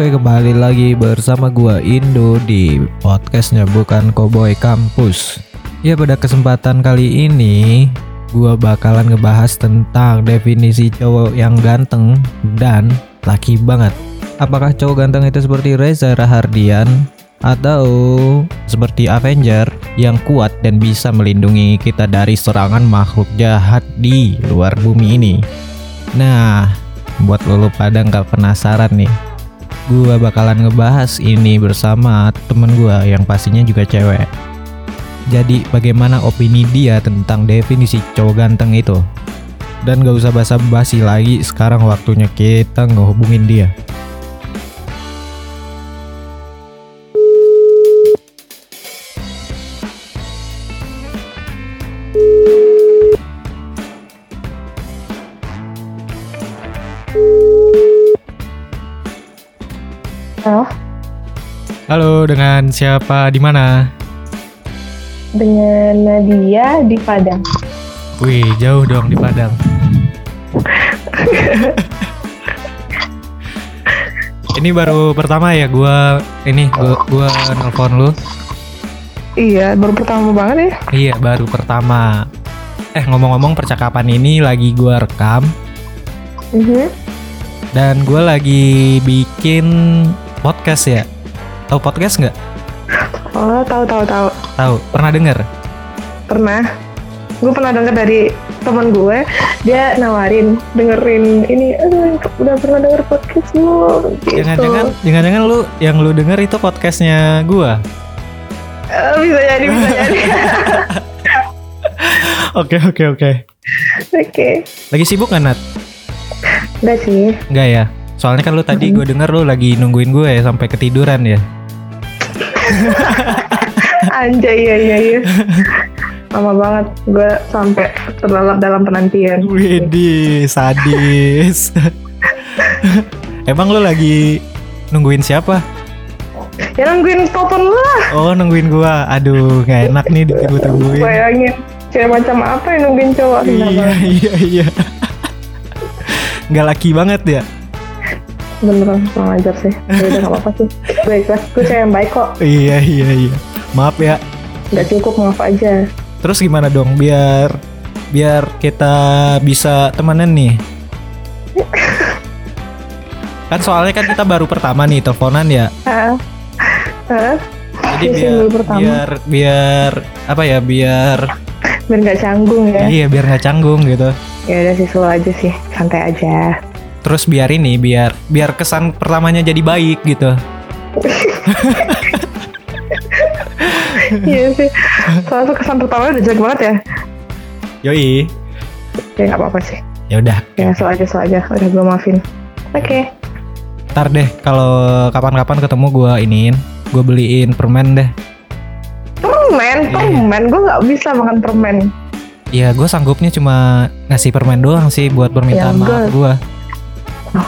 Oke kembali lagi bersama gua Indo di podcastnya bukan Cowboy Kampus. Ya pada kesempatan kali ini gua bakalan ngebahas tentang definisi cowok yang ganteng dan laki banget. Apakah cowok ganteng itu seperti Reza Rahardian atau seperti Avenger yang kuat dan bisa melindungi kita dari serangan makhluk jahat di luar bumi ini? Nah, buat lo pada nggak penasaran nih gua bakalan ngebahas ini bersama temen gua yang pastinya juga cewek. Jadi bagaimana opini dia tentang definisi cowok ganteng itu? Dan gak usah basa-basi lagi, sekarang waktunya kita ngehubungin dia. Halo, dengan siapa di mana? dengan Nadia di Padang. Wih, jauh dong di Padang. ini baru pertama ya gua ini gua, gua nelpon lu. Iya, baru pertama banget ya. Iya, baru pertama. Eh, ngomong-ngomong percakapan ini lagi gua rekam Mhm. dan gua lagi bikin podcast ya. Tahu podcast nggak? Oh, tahu tahu tahu. Tahu? Pernah denger? Pernah. Gue pernah denger dari teman gue, dia nawarin dengerin ini, aduh, udah pernah denger podcast lu. Gitu. Jangan-jangan, jangan-jangan lu yang lu denger itu podcastnya gua. Eh, bisa jadi, bisa jadi. Oke, oke, oke. Oke. Lagi sibuk nggak Nat? Udah sih. Enggak ya? Soalnya kan lu tadi gue denger lu lagi nungguin gue ya sampai ketiduran ya. Anjay, iya iya iya. Lama banget gue sampai terlelap dalam penantian. Widih, sadis. Emang lu lagi nungguin siapa? Ya nungguin lu lah. Oh, nungguin gua. Aduh, nggak enak nih ditunggu-tungguin. Bayangin. Cewek macam apa yang nungguin cowok? Iya, iya, iya. Nggak laki banget ya? Beneran kurang ajar sih. Ya udah gak apa-apa sih. Gue ikhlas gue cewek yang baik kok. Iya, iya, iya. Maaf ya. gak cukup maaf aja. Terus gimana dong? Biar biar kita bisa temenan nih? Kan soalnya kan kita baru pertama nih teleponan ya. Jadi biar biar biar apa ya biar biar gak canggung ya. Iya biar nggak canggung gitu. ya udah sih slow aja sih. Santai aja Terus biar ini biar biar kesan pertamanya jadi baik gitu. iya sih soalnya kesan pertama udah jelek banget ya Yoi. ya gak apa-apa sih Ya udah. ya slow aja slow aja udah gue maafin oke Ntar deh kalau kapan-kapan ketemu gua iniin, gue beliin permen deh. permen Iya. permen gue gak bisa makan permen Iya, gue sanggupnya cuma ngasih permen doang sih buat permintaan Ya, maaf enggak. Gue.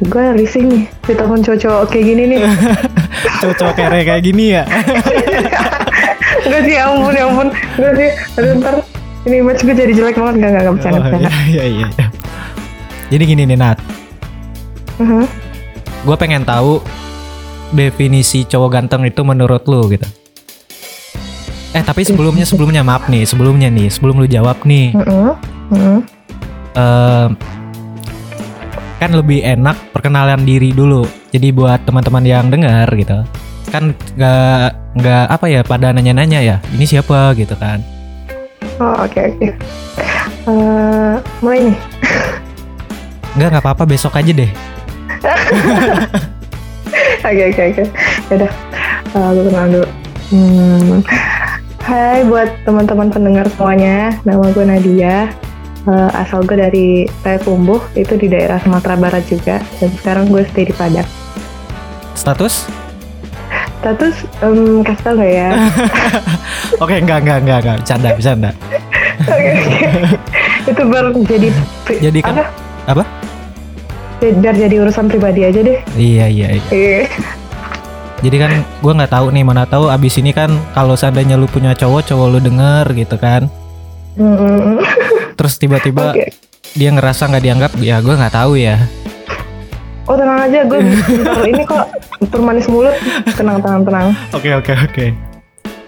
gue risih nih di telepon cowok-cowok kayak gini nih Cocok kere kayak gini ya. Enggak sih, ya ampun, ya ampun. Enggak sih, aduh ntar ini match gue jadi jelek banget. Enggak, enggak bercanda, Oh, bercanda. iya, iya, iya. Jadi gini nih Nat, Mhm. gue pengen tahu definisi cowok ganteng itu menurut lu gitu. Eh tapi sebelumnya sebelumnya maaf nih, sebelumnya nih, sebelum lu jawab nih, Mhm. Mhm. em, kan lebih enak perkenalan diri dulu. Jadi buat teman-teman yang dengar gitu, kan nggak nggak apa ya pada nanya-nanya ya, ini siapa gitu kan? Oh, oke, oke. Eh, mulai nih. Nggak nggak apa-apa besok aja deh. Oke, oke, oke. Yaudah, Eh, gue kenal dulu. Hmm. Hai buat teman-teman pendengar semuanya, nama gue Nadia. Eh, asal gue dari Payakumbuh, itu di daerah Sumatera Barat juga. Dan sekarang gue stay di Padang. Status? Status, em, kasih tau gak ya? Oke, enggak, enggak, enggak, enggak, bercanda, bercanda. Oke, oke. itu baru jadi Jadi kan- apa? apa? Biar jadi urusan pribadi aja deh. Iya, iya, iya. Iya. Jadi kan gue nggak tahu nih mana tahu abis ini kan kalau seandainya lu punya cowok, cowok lu denger gitu kan. Mm-mm. Terus tiba-tiba Oke. dia ngerasa nggak dianggap, ya gue nggak tahu ya. Oh tenang aja, gue ini kok bermanis mulut. Tenang, tenang, tenang. Oke oke oke.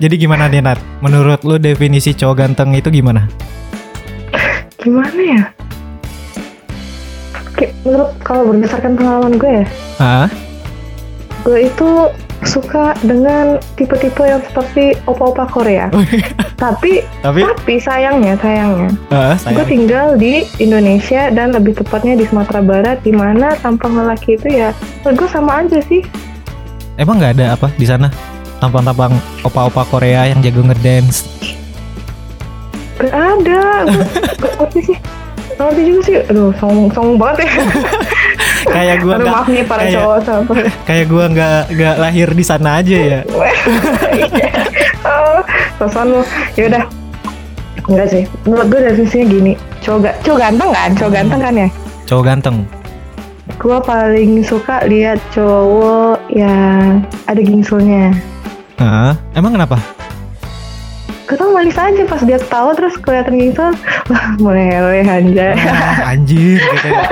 Jadi gimana nih Nat? Menurut lu definisi cowok ganteng itu gimana? Gimana ya? Menurut kalau berdasarkan pengalaman gue ya, Hah? gue itu suka dengan tipe-tipe yang seperti opa-opa Korea. tapi Tapi tapi sayangnya, sayangnya, gue sayang. tinggal di Indonesia dan lebih tepatnya di Sumatera Barat, di mana tampang lelaki itu ya, gue sama aja sih. Emang nggak ada apa di sana? Tampang-tampang opa-opa Korea yang jago ngedance. Gak ada, gue gak ngerti sih. Ngerti juga sih. Aduh, sombong, sombong banget ya. Kayak gua Aduh, nggak maaf nih para kayak- cowok sama. kayak gua nggak nggak lahir di sana aja ya. oh, sosokan lu. Yaudah. Enggak sih. Menurut gue definisinya gini. Cowok, cowok ganteng kan? Cowok ganteng kan ya? Cowok ganteng. Gue paling suka lihat cowok yang ada gingsulnya. Hah? Emang kenapa? Tau manis aja pas dia ketawa terus kelihatan gingsul. Wah, meleleh anjay. Ah, anjir gitu. ya.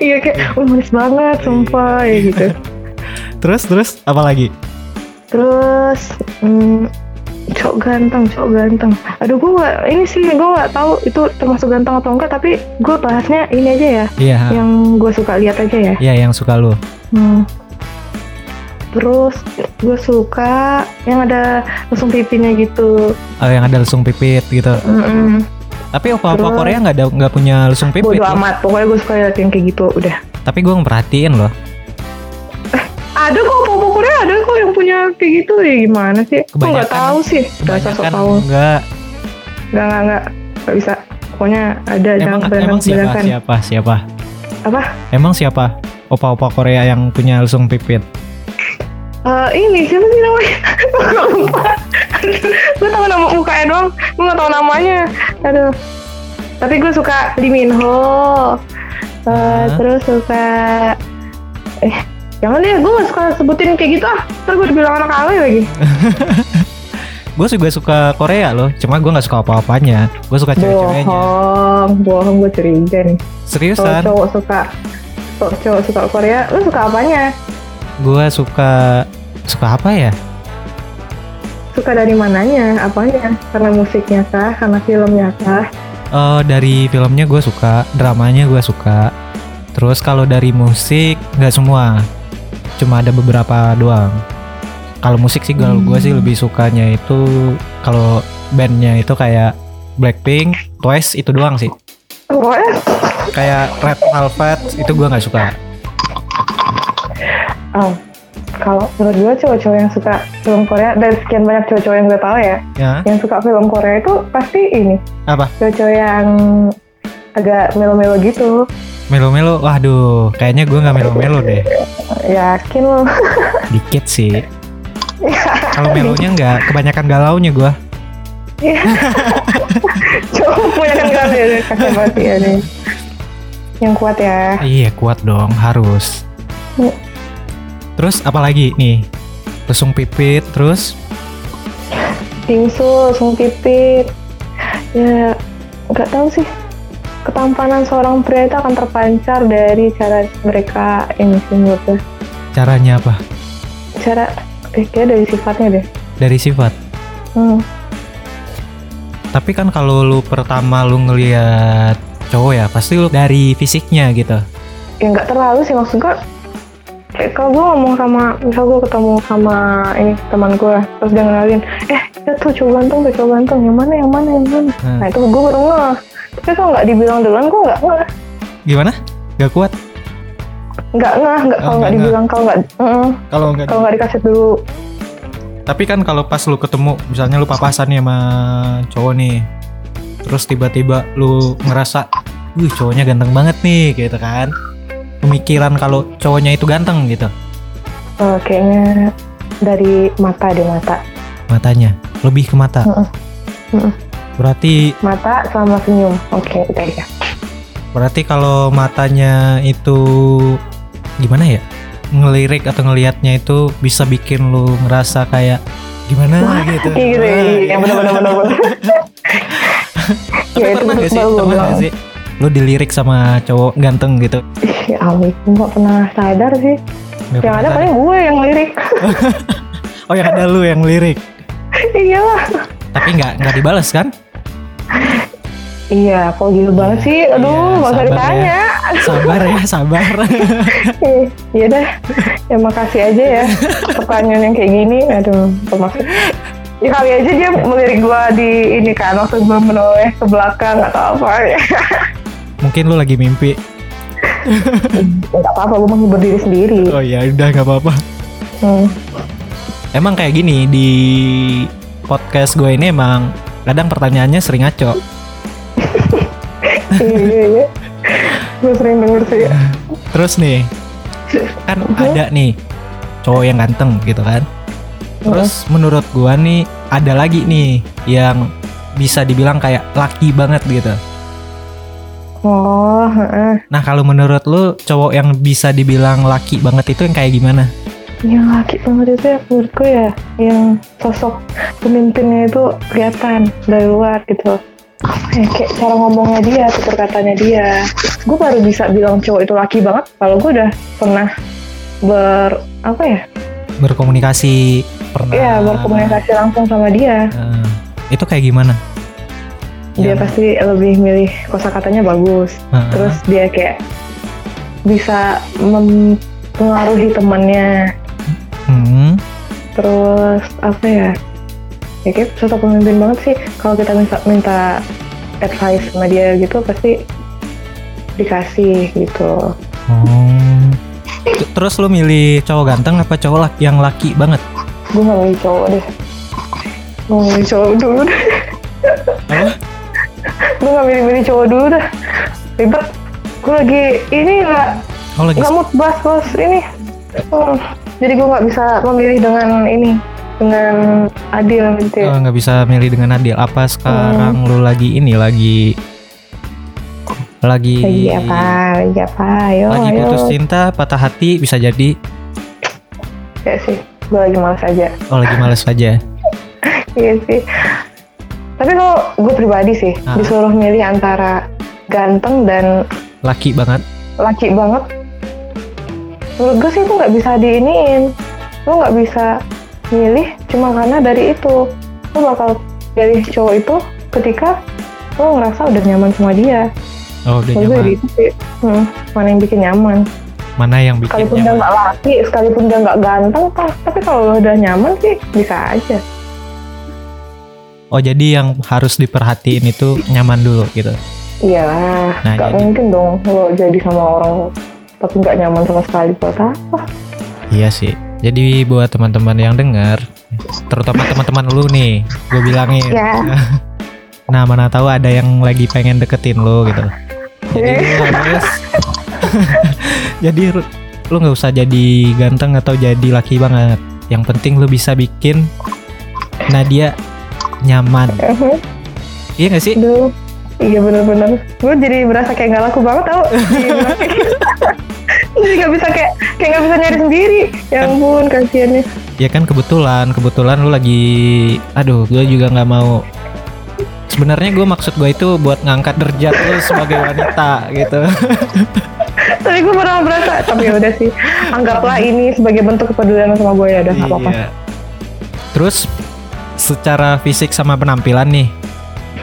Iya kayak, wah manis banget sumpah ya gitu. Terus terus apa lagi? Terus hmm, cowok ganteng, cowok ganteng. Aduh gue gak, ini sih gue gak tahu itu termasuk ganteng atau enggak. Tapi gue bahasnya ini aja ya, Iya. yang gue suka lihat aja ya. Iya yang suka lu. Hmm. Terus gue suka yang ada lesung pipinya gitu. Oh, yang ada lesung pipit gitu. Mm-mm. Tapi opa-opa Terus- Korea nggak ada nggak punya lesung pipit. Bodo loh. amat, pokoknya gue suka yang kayak gitu. Udah. Tapi gue ngeperhatiin loh. Ada kok, pokok Korea ada kok yang punya kayak gitu ya gimana sih? Gue nggak tahu sih. Dasar sok tahu. enggak. Nggak nggak nggak nggak bisa. Pokoknya ada Emang jangan emang siapa kebanyakan. siapa siapa? Apa? Emang siapa? Opa-opa Korea yang punya lesung pipit. Eh ini siapa sih namanya? gue lupa. gue tahu nama mukanya doang. Gue nggak tahu namanya. Aduh. Tapi gue suka Lee Min Ho. Eh, Hah? terus suka eh jangan deh gue gak suka sebutin kayak gitu ah ntar gue dibilang anak alay lagi Gue juga suka Korea loh, cuma gue nggak suka apa-apanya. Gue suka cewek-ceweknya. bohong bohong gue curiga nih kalau Seriusan? cowok suka cowok suka Korea lu suka apanya Gue suka suka apa ya? suka dari mananya apanya karena musiknya kah karena filmnya kah Eh dari filmnya gue suka, dramanya gue suka. Terus kalau dari musik nggak semua, cuma ada beberapa doang. Kalau musik sih kalau gue sih Hmm. lebih sukanya itu kalau bandnya itu kayak Blackpink, Twice itu doang sih. pokoknya Kayak Red Velvet itu gue nggak suka. Oh, kalau menurut gue cowok-cowok yang suka film Korea dan sekian banyak cowok-cowok yang gue tahu ya Ya yang suka film Korea itu pasti ini apa? cowok-cowok yang agak melo-melo gitu Melo-melo, waduh, kayaknya gue nggak melo-melo deh. yakin lo Dikit sih. Kalau melonya nggak, kebanyakan galaunya gue. cowok punya kan kali ya kakek banget ya nih yang kuat ya Iya kuat dong, harus. Hmm. Terus apalagi nih? Lesung pipit, terus tingsul, sung pipit ya nggak tahu sih ketampanan seorang pria itu akan terpancar dari cara mereka ini sih caranya apa? cara eh, kayak dari sifatnya deh Dari sifat. hmm. Tapi kan kalau lu pertama lu ngeliat cowok ya, pasti lu dari fisiknya gitu. ya nggak terlalu sih maksud gue kayak kalau gue ngomong sama misal gue ketemu sama ini teman gue terus dia ngenalin eh ya tuh cowok ganteng tuh cowok ganteng yang mana yang mana yang mana Hmm. nah itu gue baru ngeh tapi kalau nggak dibilang duluan gue nggak ngeh Gimana? Gak kuat? nggak ngeh nggak Oh, kalau nggak nggak dibilang kalau nggak mm, Kalau nggak kalau nggak dikasih dulu Tapi kan kalau pas lu ketemu, misalnya lu papasan nih sama cowok nih, terus tiba-tiba lu ngerasa, wih cowoknya ganteng banget nih, gitu kan? Pemikiran kalau cowoknya itu ganteng gitu, Eh, kayaknya dari mata deh mata matanya lebih ke mata. Mm-mm. Mm-mm. Berarti, mata sama senyum oke itu aja berarti kalau matanya itu gimana ya? Ngelirik atau ngelihatnya itu bisa bikin lu ngerasa kayak gimana Wah, gitu. kayak gitu Wah, ya gitu. benar benar benar Tapi Ya, itu pernah gak sih? Pernah gak sih? Lu dilirik sama cowok ganteng gitu ya ampun, gue gak pernah sadar sih. Nggak yang ada pernah paling gue yang lirik. sadar. oh yang ada lu yang lirik iya lah. tapi nggak nggak dibalas kan Iya, kok gitu banget sih. Aduh, Iya, gak usah sabar ya. ditanya. sabar ya sabar Iya dah, ya makasih aja ya pertanyaan yang kayak gini. Aduh, termasuk. Ya kali aja dia melirik gua di ini kan waktu gua menoleh ke belakang atau apa ya. mungkin lu lagi mimpi Gak apa-apa, gua menghibur diri sendiri. oh ya udah nggak apa-apa Hmm. emang kayak gini di podcast gue ini emang kadang pertanyaannya sering ngaco iya, iya, iya. Gue sering denger sih. terus nih kan ada nih cowok yang ganteng gitu kan terus menurut gua nih ada lagi nih yang bisa dibilang kayak laki banget gitu Oh, heeh. nah kalau menurut lu cowok yang bisa dibilang laki banget itu yang kayak gimana Yang laki banget itu ya menurutku ya yang sosok pemimpinnya itu kelihatan dari luar gitu. Apa ya kayak cara ngomongnya dia, tutur katanya dia. Gue baru bisa bilang cowok itu laki banget kalau gue udah pernah ber apa ya? berkomunikasi pernah Iya berkomunikasi langsung sama dia. Eh, itu kayak gimana Dia Yang- pasti lebih milih kosakatanya bagus. Eh, Terus dia kayak bisa mempengaruhi temannya. hmm, terus apa ya? Ya kayak sosok pemimpin banget sih. Kalau kita minta minta advice sama dia gitu pasti dikasih gitu. Oh. Terus lu milih cowok ganteng apa cowok laki yang laki banget? Gue gak milih cowok deh. Gue milih cowok dulu deh. Apa gue gak milih-milih cowok dulu dah ribet gue lagi ini nggak oh lagi nggak mood bahas bahas ini Hmm, jadi gue nggak bisa memilih dengan ini dengan adil gitu ya. Oh, nggak bisa milih dengan adil. Apa sekarang lu lagi ini lagi lagi lagi apa lagi apa ayo lagi ayo putus cinta, patah hati bisa jadi. ya sih gue lagi malas aja Oh lagi males aja. Iya sih. Tapi kalau gue pribadi sih Ah. disuruh milih antara ganteng dan Laki banget. laki banget. Menurut gue sih itu nggak bisa diiniin. Lo nggak bisa milih cuma karena dari itu. Lo bakal pilih cowok itu ketika lo ngerasa udah nyaman sama dia. Oh udah gue nyaman. gitu sih. Hmm, mana yang bikin nyaman. Mana yang bikin Sekalipun dia nyaman? nggak laki, sekalipun dia nggak ganteng, tapi kalau udah nyaman sih bisa aja. Oh jadi yang harus diperhatiin itu nyaman dulu gitu. Iya, Nah, nggak jadi- mungkin dong lo jadi sama orang tapi nggak nyaman sama sekali buat apa? Iya sih. Jadi buat teman-teman yang dengar, terutama teman-teman lu nih, gue bilangin. Ya. Nah mana tahu ada yang lagi pengen deketin lu gitu. Jadi lu harus, jadi lu lu nggak usah jadi ganteng atau jadi laki banget. Yang penting lu bisa bikin Nadia nyaman. Iya gak sih? Aduh, iya bener-bener. Gue jadi berasa kayak nggak laku banget tau. Iya, jadi nggak bisa kayak kayak nggak bisa nyari sendiri. Ya ampun, kasihannya. Ya kan kebetulan, kebetulan lu lagi, aduh, gue juga nggak mau. Sebenarnya gue maksud gue itu buat ngangkat derajat lu sebagai wanita gitu. Tapi gue pernah berasa. Tapi ya udah sih. Anggaplah ini sebagai bentuk kepedulian sama gue ya udah nggak apa-apa. Iya. Terus secara fisik sama penampilan nih,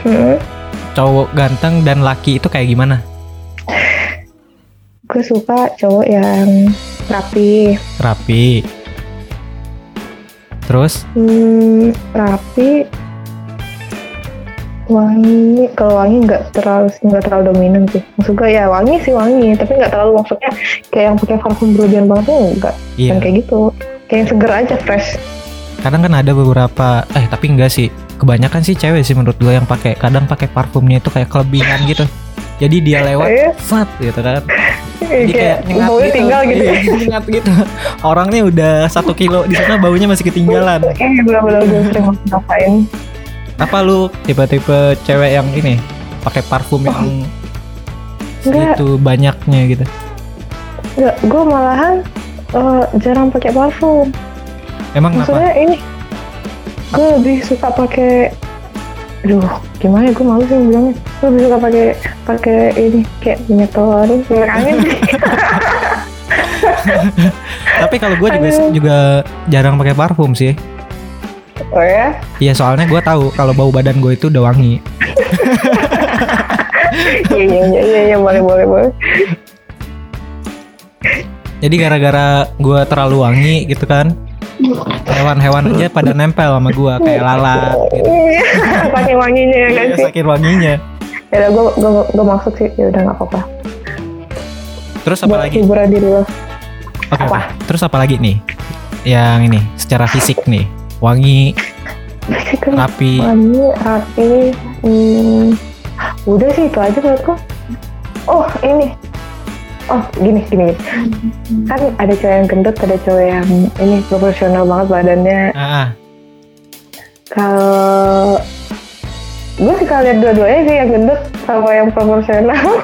Hmm. cowok ganteng dan laki itu kayak gimana? Gue suka cowok yang rapi, Rapi. Terus Hmm, rapi, wangi. Kalau wangi nggak terlalu nggak terlalu dominan sih. Maksud gue ya wangi sih wangi, tapi nggak terlalu maksudnya kayak yang pakai parfum berlebihan banget tuh enggak. iya, Yang kayak gitu. Kayak yang seger aja fresh. Kadang kan ada beberapa eh tapi enggak sih. Kebanyakan sih cewek sih menurut gue yang pakai kadang pakai parfumnya itu kayak kelebihan gitu. Jadi dia lewat Iya. fat gitu kan. Iya, Jadi kayak nyengat baunya tinggal gitu. Iya, nyengat gitu. Orangnya udah satu kilo di sana baunya masih ketinggalan. Eh. Apa lu tipe-tipe cewek yang ini pakai parfum yang itu banyaknya gitu? Enggak, gue malahan eh, jarang pakai parfum. Emang kenapa? Maksudnya ini gue lebih suka pakai aduh gimana ya gue malu sih bilangnya gue lebih suka pakai pakai ini kayak minyak telur minyak angin Tapi kalau gue juga Aduh. juga jarang pakai parfum sih. oh ya Iya soalnya gue tahu kalau bau badan gue itu udah wangi. iya iya iya iya iya, boleh boleh boleh Jadi gara-gara gue terlalu wangi gitu kan, hewan-hewan aja pada nempel sama gue kayak lalat. Gitu. Iya, pakai wanginya ya kan Iya, sih saking wanginya. ya udah gue gue gue maksud sih ya udah nggak apa-apa Terus apa buat lagi? hiburan diri lo apa? oke. Terus apa lagi nih? Yang ini secara fisik nih, wangi, rapi. wangi rapi hmm, udah sih itu aja menurutku oh ini oh gini gini kan ada cowok yang gendut ada cowok yang ini proporsional banget badannya. Ah, kalau gue sih kalau lihat dua-duanya sih yang gendut sama yang proporsional.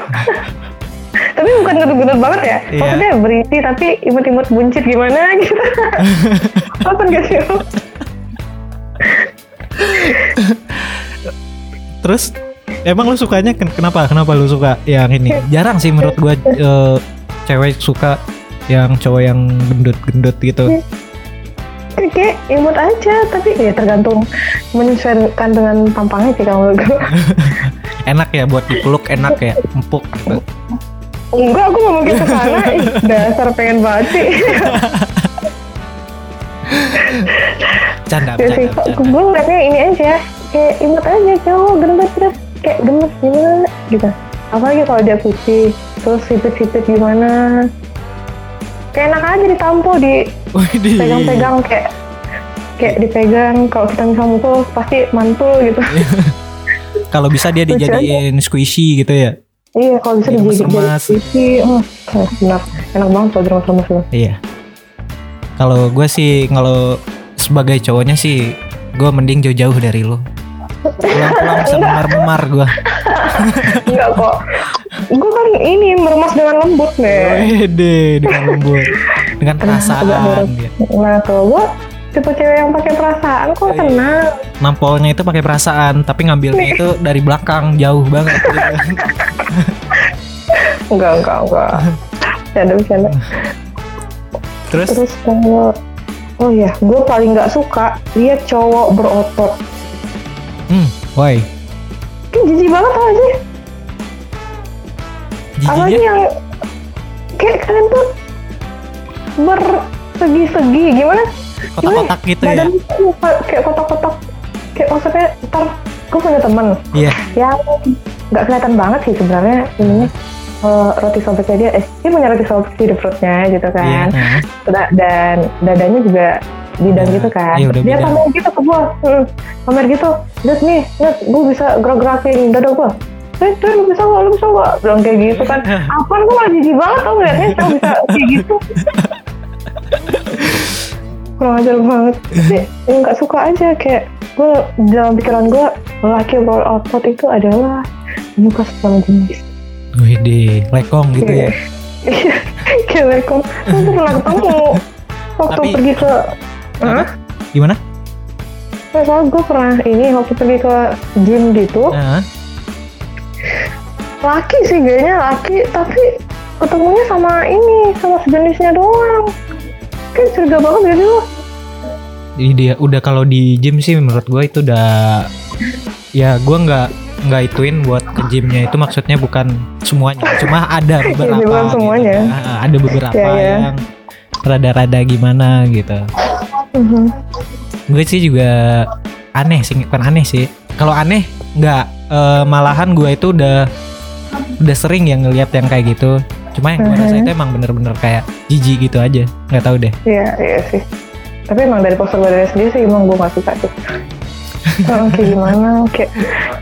Tapi bukan gendut-gendut banget ya. Maksudnya berisi tapi imut-imut buncit gimana gitu. Nonton gak sih? Lo? Terus emang lu sukanya ken- kenapa? Kenapa lu suka yang ini? Jarang sih menurut gua eh, cewek suka yang cowok yang gendut-gendut gitu. kayak imut aja tapi ya tergantung menyesuaikan dengan tampangnya sih kalau gue Enak ya buat dipeluk, enak ya, empuk gitu. enggak aku ngomong ke sana ih dasar pengen banget sih Canda, ya bercanda, kok bercanda. gue ngeliatnya ini aja kayak imut aja cowok gendut terus kayak gemes gimana gitu. Apalagi kalau dia putih terus sipit-sipit gimana. Kayak enak aja ditampo di pegang-pegang kayak kayak dipegang. Kalau kita misal mukul pasti mantul gitu. Kalau bisa dia dijadiin squishy gitu ya. iya kalau bisa Jadi dijadiin isi hmm, benar enak. Banget kalau remas-remas lo Iya. Kalau gue sih kalau sebagai cowoknya sih gue mending jauh-jauh dari lu. Pulang-pulang bisa memar-memar gue. enggak kok gue kan ini meremas dengan lembut nih Wede dengan lembut, dengan perasaan. nah kalau gue tipe cewek yang pakai perasaan kok Iya. tenang Nampolnya itu pakai perasaan, tapi ngambilnya itu dari belakang jauh banget. Gitu. enggak enggak enggak ada bercanda Terus terus kalau oh ya gue paling nggak suka lihat cowok berotot Hmm, why? kan jijik banget tau aja apalagi yang kayak kalian tuh bersegi-segi gimana kotak-kotak gitu ya. badan kayak kotak-kotak kayak maksudnya ntar gue punya temen Iya. yang nggak kelihatan banget sih sebenarnya ininya eh, roti sobeknya dia eh dia punya roti sobek sih di perutnya gitu Iya. kan nah. Da- dan dadanya juga bidang gitu kan udah dia bidang. pamer gitu ke gue hmm, pamer gitu lihat nih lihat gue bisa gerak-gerakin dada gue Eh, tuh lu bisa gak, lu bisa gak? Bilang kayak gitu kan Apaan gue malah jijik banget tau ngeliatnya Cowok bisa kayak gitu Kurang ajar banget Tapi gak suka aja Kayak gue dalam pikiran gue Laki berotot itu adalah Muka sama jenis Wede, lekong gitu ya. Iya, kayak. Aku tuh pernah ketemu waktu Tapi- pergi ke. Hah? Gimana? Nah, soalnya gue pernah ini waktu pergi ke gym gitu. Nah, Laki sih kayaknya laki, tapi ketemunya sama ini sama sejenisnya doang. Kan curiga banget gak sih lo? jadi dia udah kalau di gym sih menurut gue itu udah ya gue nggak nggak ituin buat ke gymnya itu maksudnya bukan semuanya cuma ada beberapa Iya, bukan gitu. semuanya. Ah, ada beberapa Iya, iya. yang rada-rada gimana gitu Mhm. gue sih juga aneh sih bukan aneh sih kalau aneh nggak eh, malahan gue itu udah udah sering yang ngeliat yang kayak gitu cuma yang gue rasa Mhm. itu emang bener-bener kayak jijik gitu aja nggak tahu deh Iya, iya sih. Tapi emang dari postur badannya sendiri sih emang gue gak suka sih. Orang kayak gimana, kayak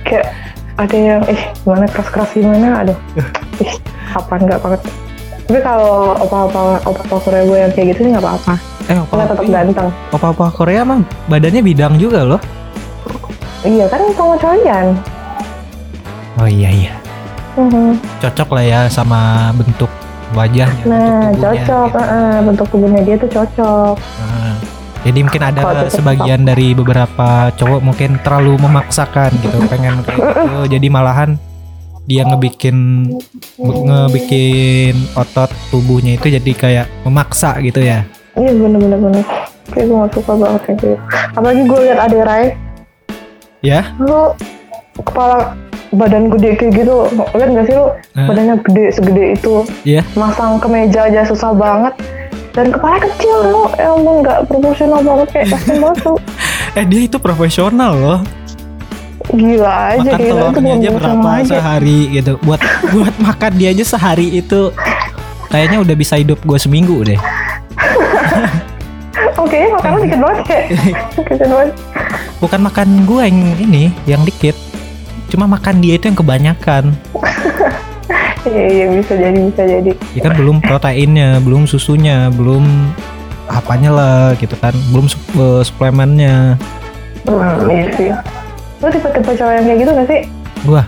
kayak ada yang eh gimana keras-keras gimana, aduh, ih apaan nggak banget. Tapi kalau opa-opa opa-opa Korea gue yang kayak gitu sih nggak apa-apa. eh Nggak tetap opa-opa ganteng. opa-opa Korea mah badannya bidang juga loh Iya kan sama Choyan. oh iya iya Mhm. cocok lah ya sama bentuk wajahnya Nah bentuk tubuhnya, cocok, gitu. eh, bentuk tubuhnya dia tuh cocok. Nah, Jadi mungkin ada tetep sebagian dari beberapa cowok mungkin terlalu memaksakan gitu, pengen kayak gitu. Jadi malahan dia ngebikin ngebikin otot tubuhnya itu jadi kayak memaksa gitu ya. Iya bener-bener bener. Kayak gue gak suka banget kayak gitu. Apalagi gue liat adek Rai, Ya? lu kepala badan gede kayak gitu, liat gak sih lu Nah, badannya gede segede itu, Iya. masang kemeja aja susah banget. Dan kepala kecil lu, ya ampun gak proporsional banget kayak kasian banget tuh. Eh dia itu profesional loh. Gila aja makan gitu, itu telurnya aja berapa aja. sehari gitu. Buat buat makan dia aja sehari itu kayaknya udah bisa hidup gue seminggu deh. Oke, makanan dikit banget kayak. Dikit banget. Bukan makan gue yang ini, yang dikit. Cuma makan dia itu yang kebanyakan. Iya, iya bisa jadi, bisa jadi. Ya kan belum proteinnya, belum susunya, belum apanya lah gitu kan, belum eh, suplemennya. Hmm, iya sih. Lu tipe-tipe cowok yang kayak gitu gak sih? Gua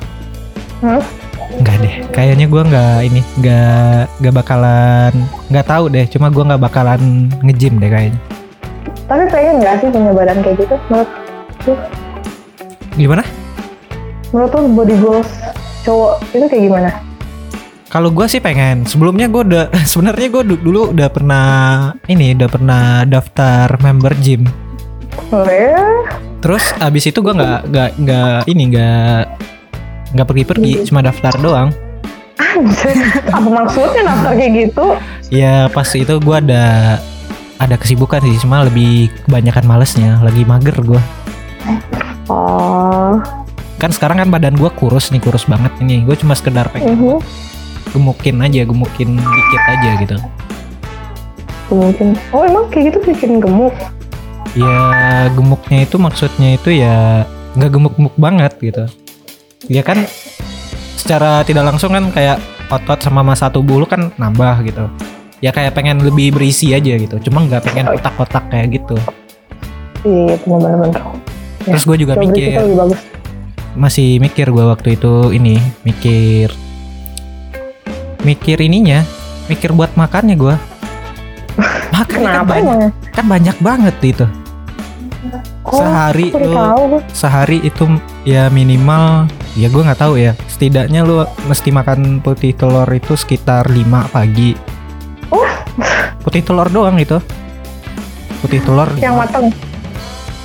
Hmm? nggak deh, kayaknya gua nggak ini, nggak nggak bakalan, nggak tahu deh. Cuma gua nggak bakalan nge-gym deh kayaknya. Tapi pengen gak sih punya badan kayak gitu? Menurut lu, Gimana? menurut lu body goals cowok itu kayak gimana? Kalau gua sih pengen. Sebelumnya gua udah, sebenarnya gua du- dulu udah pernah ini, udah pernah daftar member gym. Oh? Terus abis itu gua nggak nggak nggak ini nggak nggak pergi-pergi, cuma daftar doang. Anjir, apa maksudnya daftar kayak gitu? Ya pas itu gua ada ada kesibukan sih, cuma lebih kebanyakan malesnya, lagi mager gua. Oh, Kan sekarang kan badan gua kurus nih, kurus banget ini. Gue cuma sekedar pengen mhm. gemukin aja, gemukin dikit aja gitu. mungkin. Oh emang kayak gitu bikin gemuk? Ya gemuknya itu maksudnya itu ya nggak gemuk-gemuk banget gitu. Ya kan secara tidak langsung kan kayak otot sama massa tubuh lu kan nambah gitu. Ya kayak pengen lebih berisi aja gitu. Cuma nggak pengen otak-otak kayak gitu. Iya, bener-bener. Ya, Terus gue juga Coba mikir masih mikir gue waktu itu ini mikir mikir ininya mikir buat makannya gue makan kan, banyak kan banyak banget itu Oh, sehari lu tahu. sehari itu ya minimal ya gue nggak tahu ya setidaknya lu mesti makan putih telur itu sekitar 5 pagi Oh. putih telur doang itu putih telur Yang mateng.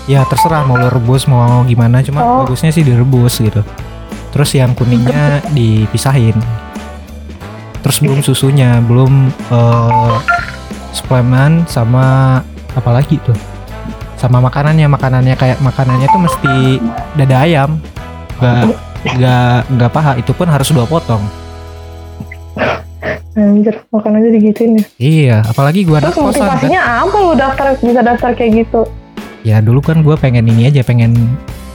ya terserah mau lu rebus mau gimana cuma Oh. bagusnya sih direbus gitu terus yang kuningnya dipisahin terus belum susunya belum eh, suplemen sama apa lagi tuh sama makanannya makanannya kayak makanannya tuh mesti dada ayam nggak nggak nggak paha itu pun harus dua potong Anjir, makan aja digituin ya. iya apalagi gua Terus kosan kan motivasinya apa lu daftar bisa daftar kayak gitu? ya dulu kan gua pengen ini aja pengen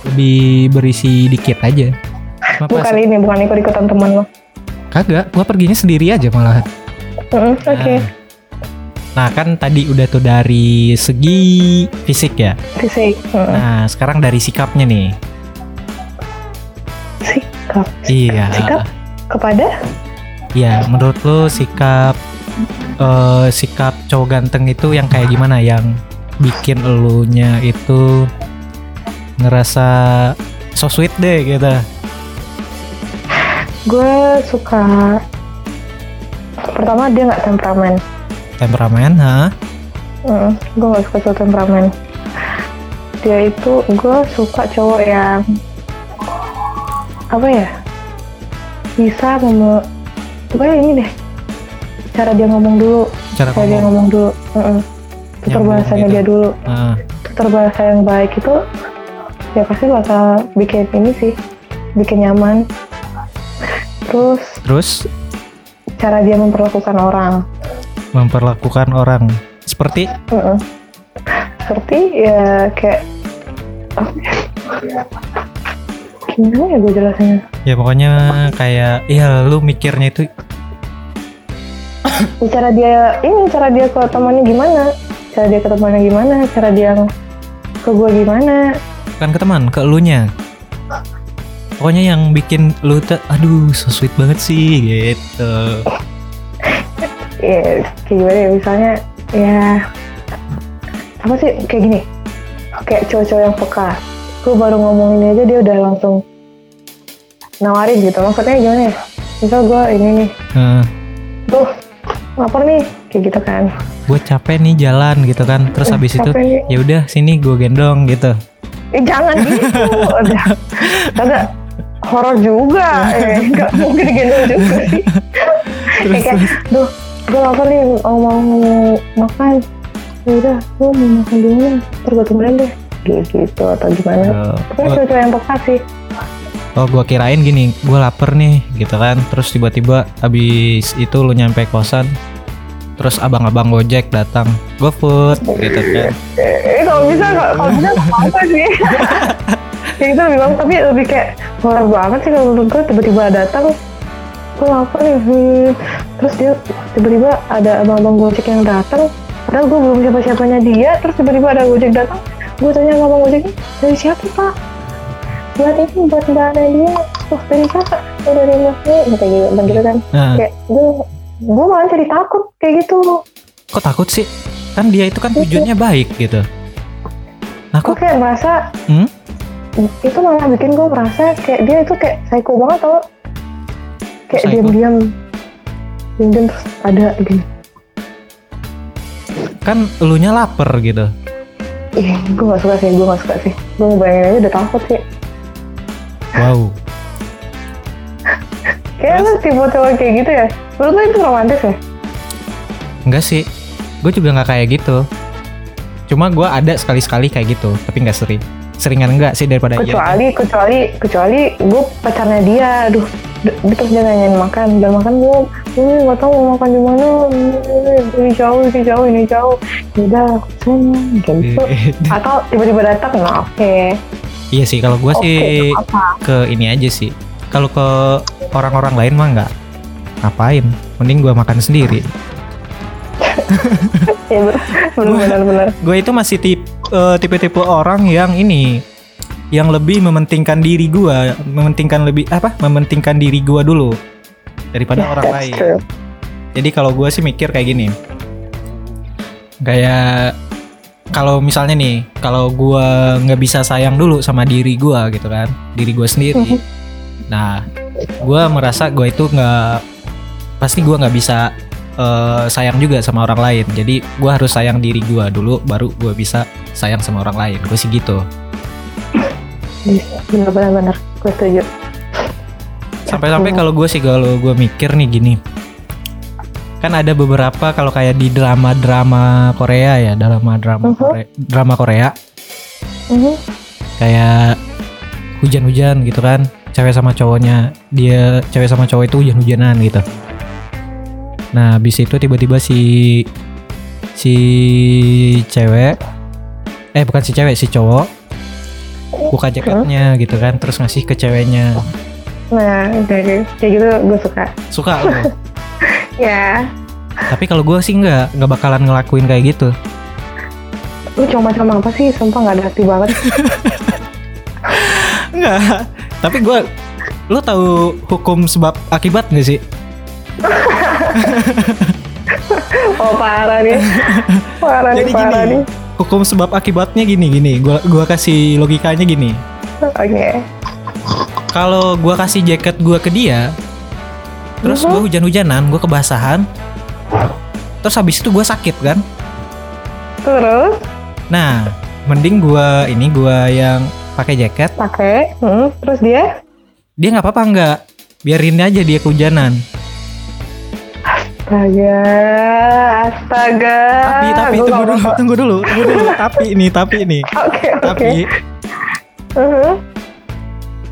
lebih berisi dikit aja Cuma pas- Bukan ini, bukan ikut-ikutan teman lo. Kagak, gua perginya sendiri aja malahan. Mm, Oke, Nah, nah, kan tadi udah tuh dari segi fisik ya. fisik. Mm. Nah, sekarang dari sikapnya nih. Sikap. Iya. Sikap? Kepada? Iya, menurut lo sikap eh sikap cowok ganteng itu yang kayak gimana yang bikin elunya itu ngerasa so sweet deh gitu. Gue suka pertama dia nggak temperamen. Temperamen, ha? Mm, gue nggak suka cowok temperamen. Dia itu gue suka cowok yang apa ya bisa mem pokoknya ini deh cara dia ngomong dulu Cara cara dia ngomong. ngomong dulu Mm-mm. tutur Nyambung bahasanya gitu. dia dulu Heeh. tutur bahasa yang baik itu ya pasti bakal bikin ini sih bikin nyaman terus Terus cara dia memperlakukan orang memperlakukan orang. Seperti? Mm-mm. seperti ya kayak ya? gimana ya gue jelasinnya? Ya pokoknya kayak ya lu mikirnya itu Ya, cara dia ini cara dia ke temannya gimana? Cara dia ke temannya gimana? Cara dia ke gue gimana? Bukan ke teman ke elunya. Pokoknya yang bikin lu tuh aduh so sweet banget sih gitu ya kayak gimana ya? Misalnya ya apa sih? Kayak gini. Kayak cowok-cowok yang peka. Gue baru ngomong ini aja dia udah langsung nawarin gitu. Maksudnya gimana ya? Misal gue ini nih. Nah, tuh lapar nih. Kayak gitu kan. Gue capek nih jalan gitu kan. Terus habis itu ya udah sini gue gendong gitu. eh jangan gitu. Udah. Kagak horor juga. Eh nggak mungkin gendong juga sih. Terus, kayak terus. duh gue lapar nih mau mau makan. Ya udah gue mau makan mana ntar gue temenin deh. Gitu atau gimana. Oh, pokoknya gua- cowok-cowok yang peka sih. Oh gue kirain gini, gue lapar nih gitu kan. Terus tiba-tiba habis itu lu nyampe kosan Terus abang-abang gojek datang. GoFood gitu kan. Eh kalau bisa kalau kalau bisa apa sih. Kayak gitu lebih bagus. Tapi lebih kayak horor banget sih kalau menurut gue tiba-tiba datang gue lapar nih hmm. terus dia tiba-tiba ada abang-abang gojek yang datang. Padahal gue belum siapa-siapanya dia. Terus tiba-tiba ada gojek datang. Gue tanya sama abang gojeknya dari siapa pak? Buat ini buat mbak Nadia oh dari siapa? Oh dari mas gitu gitu kan. Nah kayak gue gue malah jadi takut kayak gitu. Kok takut sih? Kan dia itu kan tujuannya baik gitu. Nah kok kayak merasa Hmm? itu malah bikin gue merasa kayak dia itu kayak psycho banget tau kayak diam-diam diam-diam terus ada gitu. Kan elunya lapar gitu. Ih gue gak suka sih gue gak suka sih. Gue ngebayangin aja udah takut sih. Wow. Kayak lu tipe cowok kayak gitu ya? Menurut lu itu romantis ya? Enggak sih. Gue juga nggak kayak gitu. Cuma gue ada sekali-sekali kayak gitu Tapi nggak sering Seringan enggak sih daripada iya kecuali kecuali kecuali gue pacarnya dia aduh d- terus dia nanyain makan dan makan gue gue nggak tahu mau makan di mana. Ini jauh ini jauh ini jauh. Udah sana. Gitu atau tiba-tiba datang nah oke. Iya sih kalau gue oke sih ke ini aja sih. Kalau ke orang-orang lain mah nggak. Ngapain? Mending gue makan sendiri. Ya benar benar benar Gue itu masih tip, eh, tipe-tipe orang yang ini Yang lebih mementingkan diri gue Mementingkan lebih Apa Mementingkan diri gue dulu Daripada orang That's lain true. Jadi kalau gue sih mikir kayak gini, kayak kalau misalnya nih, kalau gue nggak bisa sayang dulu sama diri gue gitu kan, diri gue sendiri. Nah, gue merasa gue itu nggak pasti gue nggak bisa eh, sayang juga sama orang lain. Jadi gue harus sayang diri gue dulu, baru gue bisa sayang sama orang lain. Gue sih gitu. Benar benar gue setuju Sampai-sampai kalau gue sih kalau gue mikir nih gini, kan ada beberapa kalau kayak di drama-drama Korea ya, drama-drama Mhm. Korea, drama Korea Mhm. kayak hujan-hujan gitu kan, cewek sama cowoknya, dia cewek sama cowok itu hujan-hujanan gitu. Nah, habis itu tiba-tiba si si cewek eh bukan si cewek, si cowok buka jaketnya gitu kan, terus ngasih ke ceweknya. nah kayak kayak gitu gue suka Suka lo. ya Tapi kalau gue sih nggak nggak bakalan ngelakuin kayak gitu. lu cuma macam apa sih sumpah nggak ada hati banget Enggak. Tapi gue, lu tahu hukum sebab akibat nggak sih? oh parah nih parah nih Jadi parah gini, nih hukum sebab akibatnya gini gini. Gua gua kasih logikanya gini. oke Kalau gua kasih jaket gua ke dia, terus Mhm. gua hujan-hujanan, gua kebasahan, terus habis itu gua sakit kan? terus Nah, mending gua ini gua yang pakai jaket, pakai hmm, terus dia dia nggak apa-apa nggak? Biarin aja dia kehujanan. Astaga astaga Tapi tapi Gua tunggu dulu, tunggu dulu, tunggu dulu. tapi ini, tapi ini. oke oke Tapi Mhm.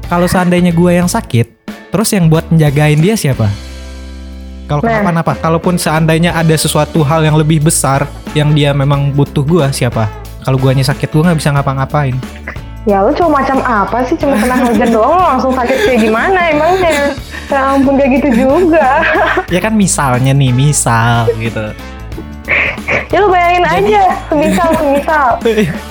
kalau seandainya gua yang sakit, terus yang buat njagain dia siapa? Kalau Nah. kenapa-napa, kalaupun seandainya ada sesuatu hal yang lebih besar yang dia memang butuh gua siapa? Kalau guanya sakit gua nggak bisa ngapa-ngapain. ya lu cuma macam apa sih cuma kena hujan doang langsung sakit kayak gimana emangnya ya ampun kayak gitu juga Ya kan misalnya nih, misal gitu. ya lu bayangin aja semisal semisal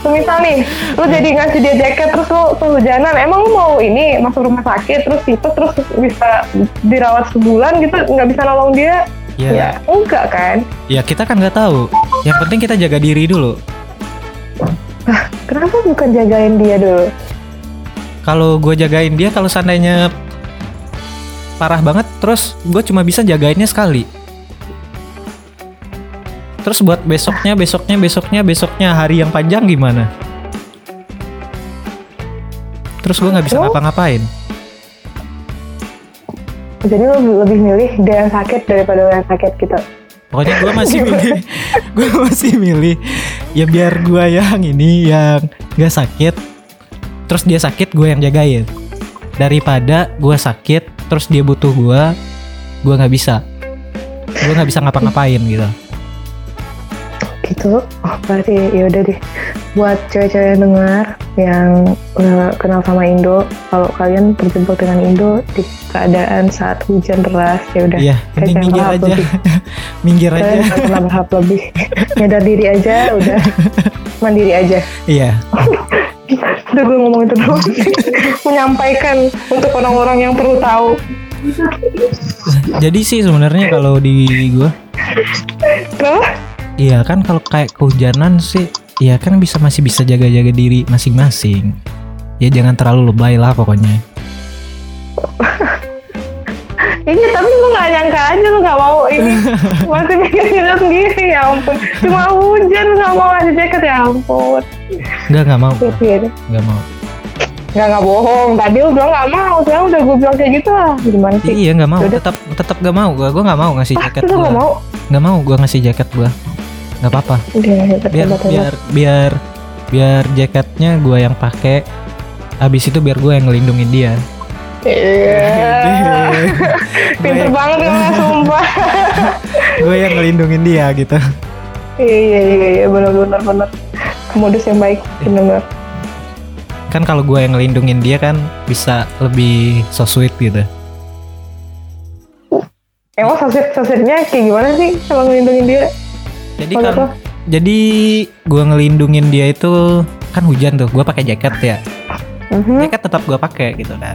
semisal nih lu jadi ngasih dia jaket terus lu kehujanan emang lu mau ini masuk rumah sakit terus tipes terus bisa dirawat sebulan gitu nggak bisa nolong dia Ya, ya enggak kan ya kita kan nggak tahu. Yang penting kita jaga diri dulu. Kenapa bukan jagain dia dulu? Kalau gue jagain dia kalau seandainya parah banget terus gue cuma bisa jagainnya sekali. Terus buat besoknya, besoknya, besoknya, besoknya hari yang panjang gimana? Terus gue nggak bisa ngapa-ngapain. Jadi lo lebih milih dia yang sakit daripada lo yang sakit gitu. Pokoknya gue masih milih, gue masih milih ya biar gue yang ini yang gak sakit, terus dia sakit gue yang jagain daripada gue sakit terus dia butuh gue, gue nggak bisa, gue nggak bisa ngapa-ngapain gitu. Gitu. Oh berarti ya udah deh. Buat cewek-cewek yang dengar yang nggak kenal sama Indo, kalau kalian terjebak dengan Indo di keadaan saat hujan deras, ya udah. Iya, Kayak jangan minggir aja, lebih. minggir aja. jangan pernah berharap lebih. Nyadar diri aja, udah mandiri aja. Iya, Udah gue ngomong itu doang. Menyampaikan untuk orang-orang yang perlu tahu. jadi sih sebenarnya kalau di gue, iya kan kalau kayak kehujanan sih, ya kan bisa masih bisa jaga-jaga diri masing-masing. Ya jangan terlalu lebay lah pokoknya. Iya tapi lu gak nyangka aja lu gak mau ini. Masih mikirin diri sendiri ya ampun. Cuma hujan lu gak mau ngasih jaket ya ampun. Enggak, nggak mau, nggak mau. Gak gak bohong. Tadi lu bilang gak mau Sekarang udah gue bilang kayak gitu lah. Gimana sih? Iya nggak mau, tetap tetap gak mau. Gua, gua nggak mau ngasih jaket Lu gua. gak mau? Nggak mau gua ngasih jaket gua. Nggak apa-apa. Udah hebat Biar biar biar biar jaketnya gua yang pakai. Habis itu biar gua yang ngelindungin dia. Iya Pinter banget ya sumpah Gua yang ngelindungin dia gitu. Iya iya iya iya bener bener bener Modus yang baik bener Kan kalau gua yang ngelindungin dia kan bisa lebih so sweet gitu. Emang sosir sosirnya kayak gimana sih Kalau ngelindungin dia Jadi kan tuh jadi gua ngelindungin dia itu kan hujan tuh, gua pakai jaket ya. Mhm. Jaket tetap gua pakai gitu kan.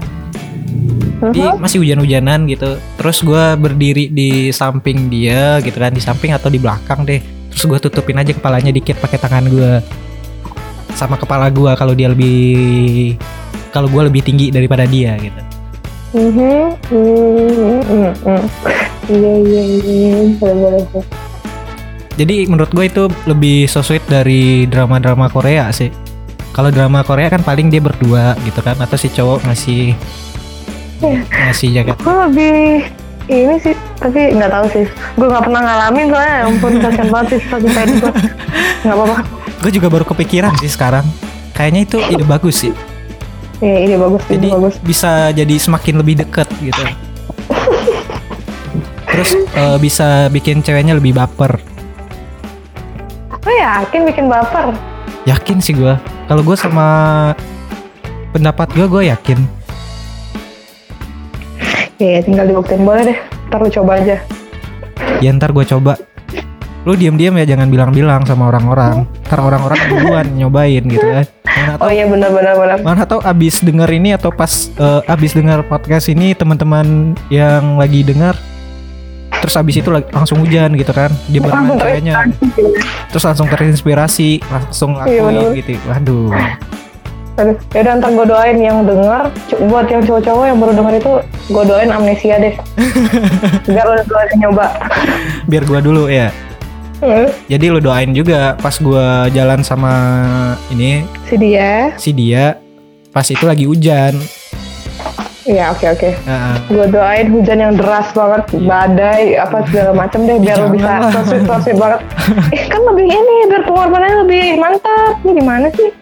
Jadi Mhm. masih hujan-hujanan gitu. Terus gua berdiri di samping dia gitu kan, di samping atau di belakang deh. Terus gua tutupin aja kepalanya dikit pakai tangan gua sama kepala gua kalau dia lebih kalau gua lebih tinggi daripada dia gitu. Mhm, mhm, mhm, mhm. Iya iya iya boleh boleh boleh. Jadi menurut gue itu lebih so sweet dari drama-drama Korea sih. Kalau drama Korea kan paling dia berdua gitu kan atau si cowok ngasih Iya. Ngasih jaket. Gue lebih ini sih tapi nggak tahu sih. Gue nggak pernah ngalamin soalnya. Ya ampun kasian banget sih sakit tadi gue. Nggak apa-apa. Gue juga baru kepikiran sih sekarang. Kayaknya itu ide bagus sih. Iya ide bagus ide Jadi bagus. bisa jadi semakin lebih deket gitu. Terus eh, bisa bikin ceweknya lebih baper. Oh yakin bikin baper. Yakin sih gue. Kalau gue sama pendapat gue, gue yakin. Iya tinggal dibuktiin boleh deh. Ntar lu coba aja. Ya ntar gue coba. Lu diam-diam ya jangan bilang-bilang sama orang-orang. Ntar orang-orang duluan nyobain gitu kan. Mana Oh iya benar benar mana tahu abis denger ini atau pas eh, abis denger podcast ini teman-teman yang lagi dengar terus abis itu langsung hujan gitu kan dia barengan ceweknya terus langsung terinspirasi langsung Iya, lakuin bener. gitu waduh Aduh, yaudah ntar gue doain yang denger. Buat yang cowok-cowok yang baru denger itu Gue doain amnesia deh. Biar lo doain nyoba. Biar gua dulu ya. Hmm, jadi lu doain juga pas gua jalan sama ini Si dia. si dia pas itu lagi hujan. Iya oke oke. Nah, Gue doain hujan yang deras banget Badai apa segala macem deh Biar lo bisa sosir banget. Eh kan lebih ini Biar pengorbanannya lebih mantap. Ini gimana sih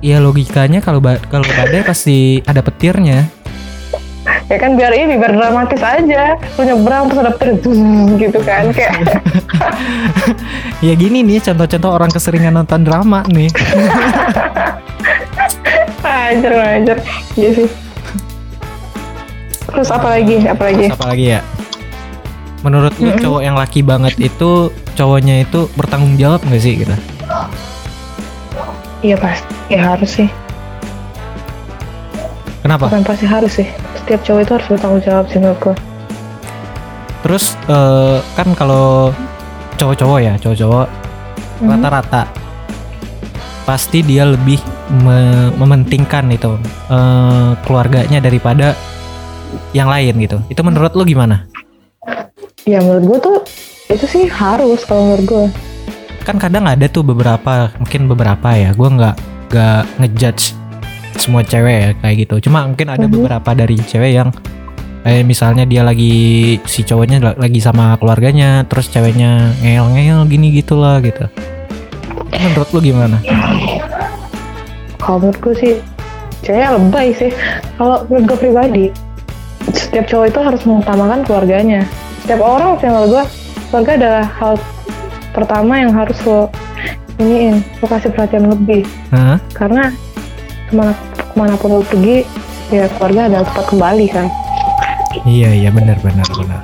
ya logikanya kalau ba- kalau badai pasti ada petirnya. Ya kan biar ini Biar dramatis aja. Lo nyebrang terus ada petir Zzz, Gitu kan Kayak. Ya gini nih contoh-contoh orang keseringan nonton drama nih. Ajar ajar Iya sih. Terus apa lagi? Apa lagi? Terus apa lagi ya? Menurut lu Mm-mm. cowok yang laki banget itu cowoknya itu bertanggung jawab nggak sih gitu Iya pasti Ya harus sih kenapa Bukan pasti harus sih Setiap cowok itu harus bertanggung jawab sih menurut gue terus eh, kan kalau cowok-cowok ya cowok-cowok Mhm. rata-rata pasti dia lebih me- mementingkan itu eh, keluarganya daripada yang lain gitu. Itu menurut lu gimana? Ya menurut gue tuh itu sih harus kalau menurut gue. Kan kadang ada tuh beberapa, mungkin beberapa ya. Gua nggak nggak ngejudge semua cewek ya kayak gitu. Cuma mungkin ada Mhm. beberapa dari cewek yang eh misalnya dia lagi si cowoknya la- lagi sama keluarganya, terus ceweknya ngeyel-ngeyel gini gitulah gitu. Itu Menurut lu gimana? Kalau menurut gue sih cewek lebay sih. Kalau menurut gue pribadi, setiap cowok itu harus mengutamakan keluarganya. Setiap orang sih menurut gue, keluarga adalah hal pertama yang harus lo iniin, lo kasih perhatian lebih. Hah? Karena ke mana ke mana pun lo pergi, ya keluarga adalah tempat kembali kan. Iya iya benar benar benar.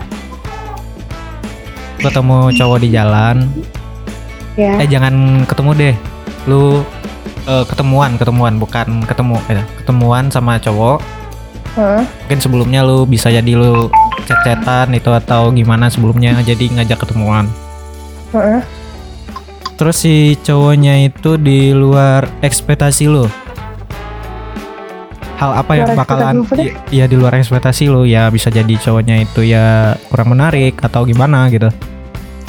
Ketemu cowok di jalan, Ya, eh jangan ketemu deh. Lu eh, ketemuan ketemuan bukan ketemu ya. Ketemuan sama cowok. Heeh. Mungkin sebelumnya lu bisa jadi lu chat-chatan itu atau gimana sebelumnya jadi ngajak ketemuan. Heeh. Terus si cowoknya itu di luar ekspektasi lu. Hal apa yang Luar bakalan ekspektasi i- ya di luar ekspektasi lu ya bisa jadi cowoknya itu ya kurang menarik atau gimana gitu.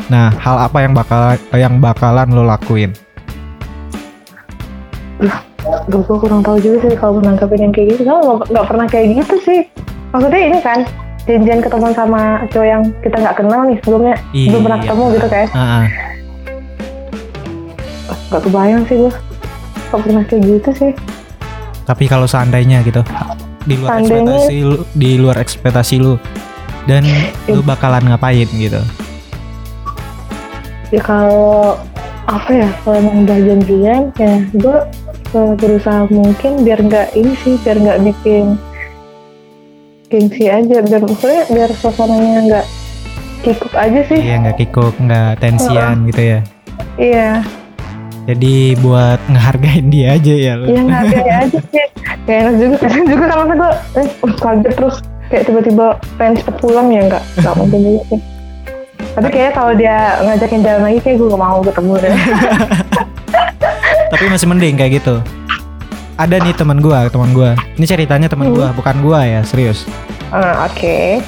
Nah, hal apa yang bakal yang bakalan lo lakuin? Gue gue kurang tahu juga sih kalau menangkapin yang kayak gitu. Gue nggak pernah kayak gitu sih. Maksudnya ini kan janjian ketemuan sama cowok yang kita nggak kenal nih sebelumnya belum pernah Iya. ketemu gitu kan. Ah, ah. Gak kebayang sih gue. Gak pernah kayak gitu sih. Tapi kalau seandainya gitu di luar Seandainya- ekspektasi lu, di luar ekspektasi lu dan lu bakalan ngapain gitu. Ya kalau apa ya kalau emang udah janjian ya gue eh, berusaha mungkin biar nggak ini sih biar nggak bikin gengsi aja biar maksudnya biar suasananya nggak kikuk aja sih. Iya nggak kikuk, nggak tensian gitu ya. iya. Jadi buat ngehargain dia aja ya lu. iya kayak aja sih. Gak enak juga kadang juga masa gue eh, uh, kaget terus. Kayak tiba-tiba pengen cepet pulang ya nggak nggak mungkin juga sih. Tapi kayaknya kalau dia ngajakin jalan lagi kayak gue gak mau ketemu deh. Tapi masih mending kayak gitu. Ada nih teman gua, teman gua. Ini ceritanya teman gua, bukan gua ya, serius. Ah, oke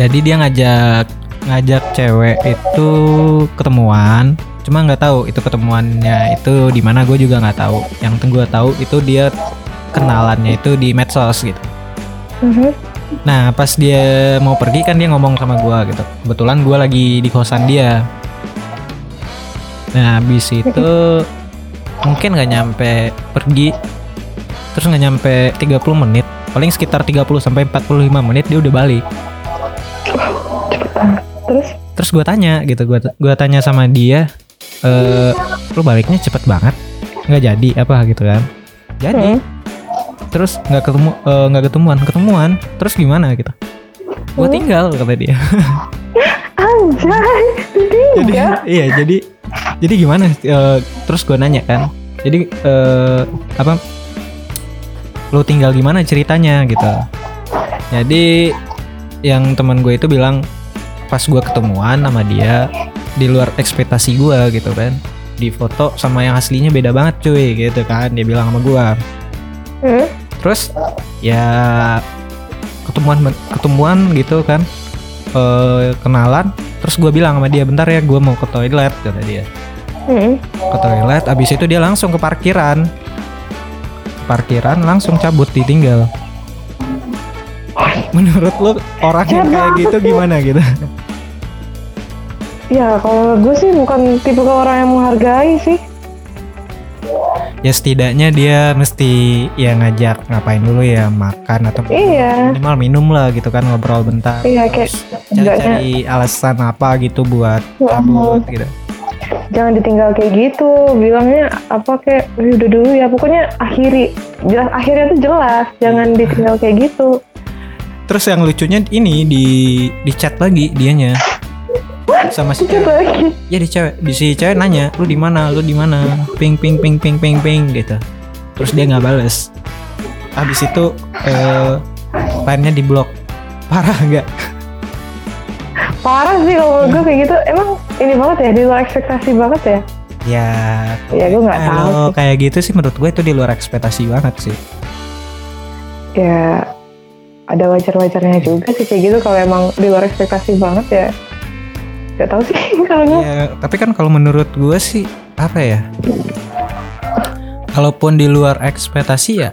Jadi dia ngajak ngajak cewek itu ketemuan, cuma nggak tahu itu ketemuannya itu di mana gue juga nggak tahu. Yang gue tahu itu dia kenalannya itu di medsos gitu. Mhm. Nah pas dia mau pergi kan dia ngomong sama gua gitu. Kebetulan gua lagi di kosan dia. Nah habis itu mungkin nggak nyampe pergi terus nggak nyampe 30 menit. Paling sekitar 30 sampai 45 menit dia udah balik. Terus? Terus gua tanya gitu gua gua tanya sama dia eh lu baliknya cepet banget? Nggak jadi apa gitu kan? Jadi Hmm. terus nggak ketemu eh, nggak ketemuan ketemuan. Terus gimana gitu? Gua Hmm. tinggal kata dia anjay jadi iya jadi jadi gimana Eh, terus gue nanya kan. Jadi eh, apa lo tinggal gimana ceritanya gitu. Jadi yang teman gue itu bilang pas gue ketemuan sama dia di luar ekspektasi gue gitu kan. Di foto sama yang aslinya beda banget cuy gitu kan dia bilang sama gue Hmm. terus ya ketemuan ketemuan gitu kan eh kenalan terus gue bilang sama dia bentar ya gue mau ke toilet kata dia. Hmm. ke toilet abis itu dia langsung ke parkiran. Parkiran langsung cabut ditinggal. Menurut lo orang yang kayak gitu gimana gitu? Ya kalau gue sih bukan tipe orang yang menghargai sih. Ya setidaknya dia mesti ya ngajak ngapain dulu ya makan atau Iya. minimal minum lah gitu kan ngobrol bentar Iya kayak cari-cari alasan apa gitu buat Ya cabut gitu jangan ditinggal kayak gitu. Bilangnya apa kayak "Eh, udah dulu ya. Pokoknya akhiri. Jelas akhirnya tuh jelas. Jangan ditinggal kayak gitu. terus yang lucunya ini di di chat lagi dianya sama si cewek lagi. ya di cewek di si cewek nanya lu di mana lu di mana ping ping ping ping ping ping gitu terus dia nggak bales habis itu eh lainnya di blok parah nggak Parah sih kalau gue kayak gitu. Emang ini banget ya di luar ekspektasi banget ya. Ya, Ya, gua nggak tahu sih. kayak gitu sih menurut gue itu di luar ekspektasi banget sih. ya ada wajar-wajarnya juga sih kayak gitu kalau emang di luar ekspektasi banget ya nggak tahu sih kalau gue Ya, tapi kan kalau menurut gue sih apa ya? Kalaupun di luar ekspektasi ya,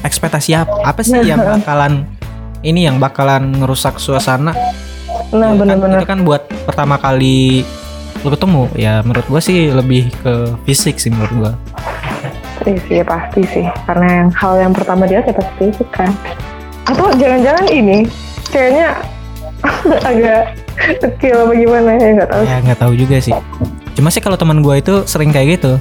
ekspektasi apa, apa sih yang bakalan ini yang bakalan ngerusak suasana? nah Itu kan- bener-bener Itu kan buat pertama kali lu ketemu ya menurut gue sih lebih ke fisik sih menurut gue. Iya ya pasti sih karena yang hal yang pertama dia ya pasti itu kan atau jangan-jangan ini ceweknya agak kecil apa gimana ya nggak tahu Ya nggak tahu juga sih. Cuma sih kalau teman gue itu sering kayak gitu.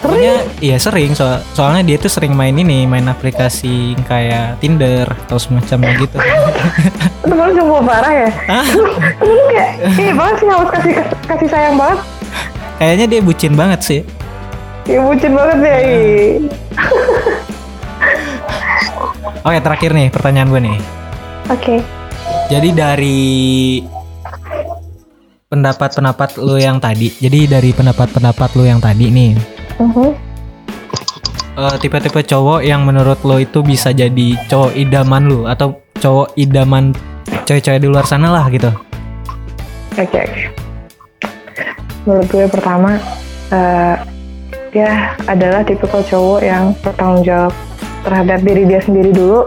Pokoknya iya sering so soalnya dia tuh sering main ini main aplikasi kayak Tinder atau semacamnya gitu. temen lu cuma parah ya Hah? temen lu kayak iya banget sih harus kasih kasih sayang banget Kayaknya dia bucin banget sih. ya bucin banget ya. Oke terakhir nih pertanyaan gue nih. Oke Jadi dari pendapat-pendapat lu yang tadi, jadi dari pendapat-pendapat lu yang tadi nih, Mhm. eh, tipe-tipe cowok yang menurut lo itu bisa jadi cowok idaman lu atau cowok idaman cewek-cewek di luar sana lah gitu. Oke oke. Menurut gue pertama eh, dia adalah tipe cowok yang bertanggung jawab terhadap diri dia sendiri dulu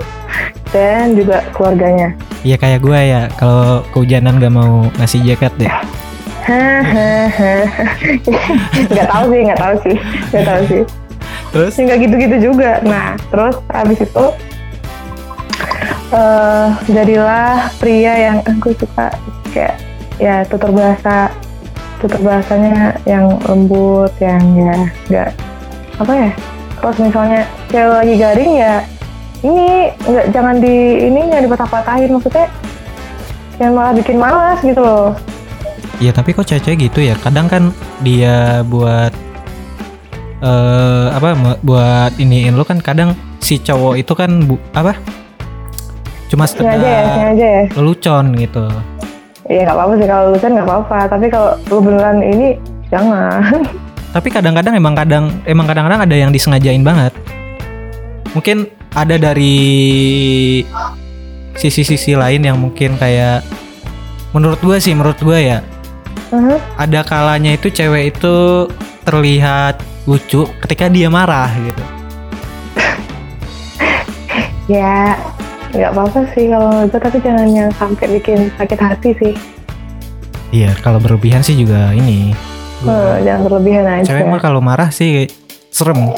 dan juga keluarganya. Iya kayak gue ya, kalau kehujanan gak mau ngasih jaket deh. Nggak tahu sih, nggak tahu sih, nggak tahu sih. Terus? Nggak gitu-gitu juga. Nah, terus habis itu eh jadilah pria yang aku suka kayak ya tutur bahasa tutur bahasanya yang lembut, yang ya nggak apa ya? Terus misalnya cewek lagi garing ya ini nggak jangan di ini nggak dipatah-patahin maksudnya yang malah bikin malas gitu loh. Iya tapi kok cewek-cewek gitu ya, kadang kan dia buat eh apa buat iniin lu kan kadang si cowok itu kan bu, apa? Cuma Sengaja ya, sengaja ya. lelucon gitu. Iya nggak apa-apa sih kalau lu kan nggak apa-apa, tapi kalau lu beneran ini jangan. Tapi kadang-kadang emang kadang emang kadang-kadang ada yang disengajain banget. Mungkin ada dari sisi-sisi lain yang mungkin kayak menurut gua sih, menurut gua ya, Mhm. ada kalanya itu cewek itu terlihat lucu ketika dia marah gitu. Ya nggak apa-apa sih kalau itu, tapi jangan yang sampai bikin sakit hati sih. Iya, kalau berlebihan sih juga ini. Eh, jangan berlebihan aja. Cewek mah kalau marah sih serem.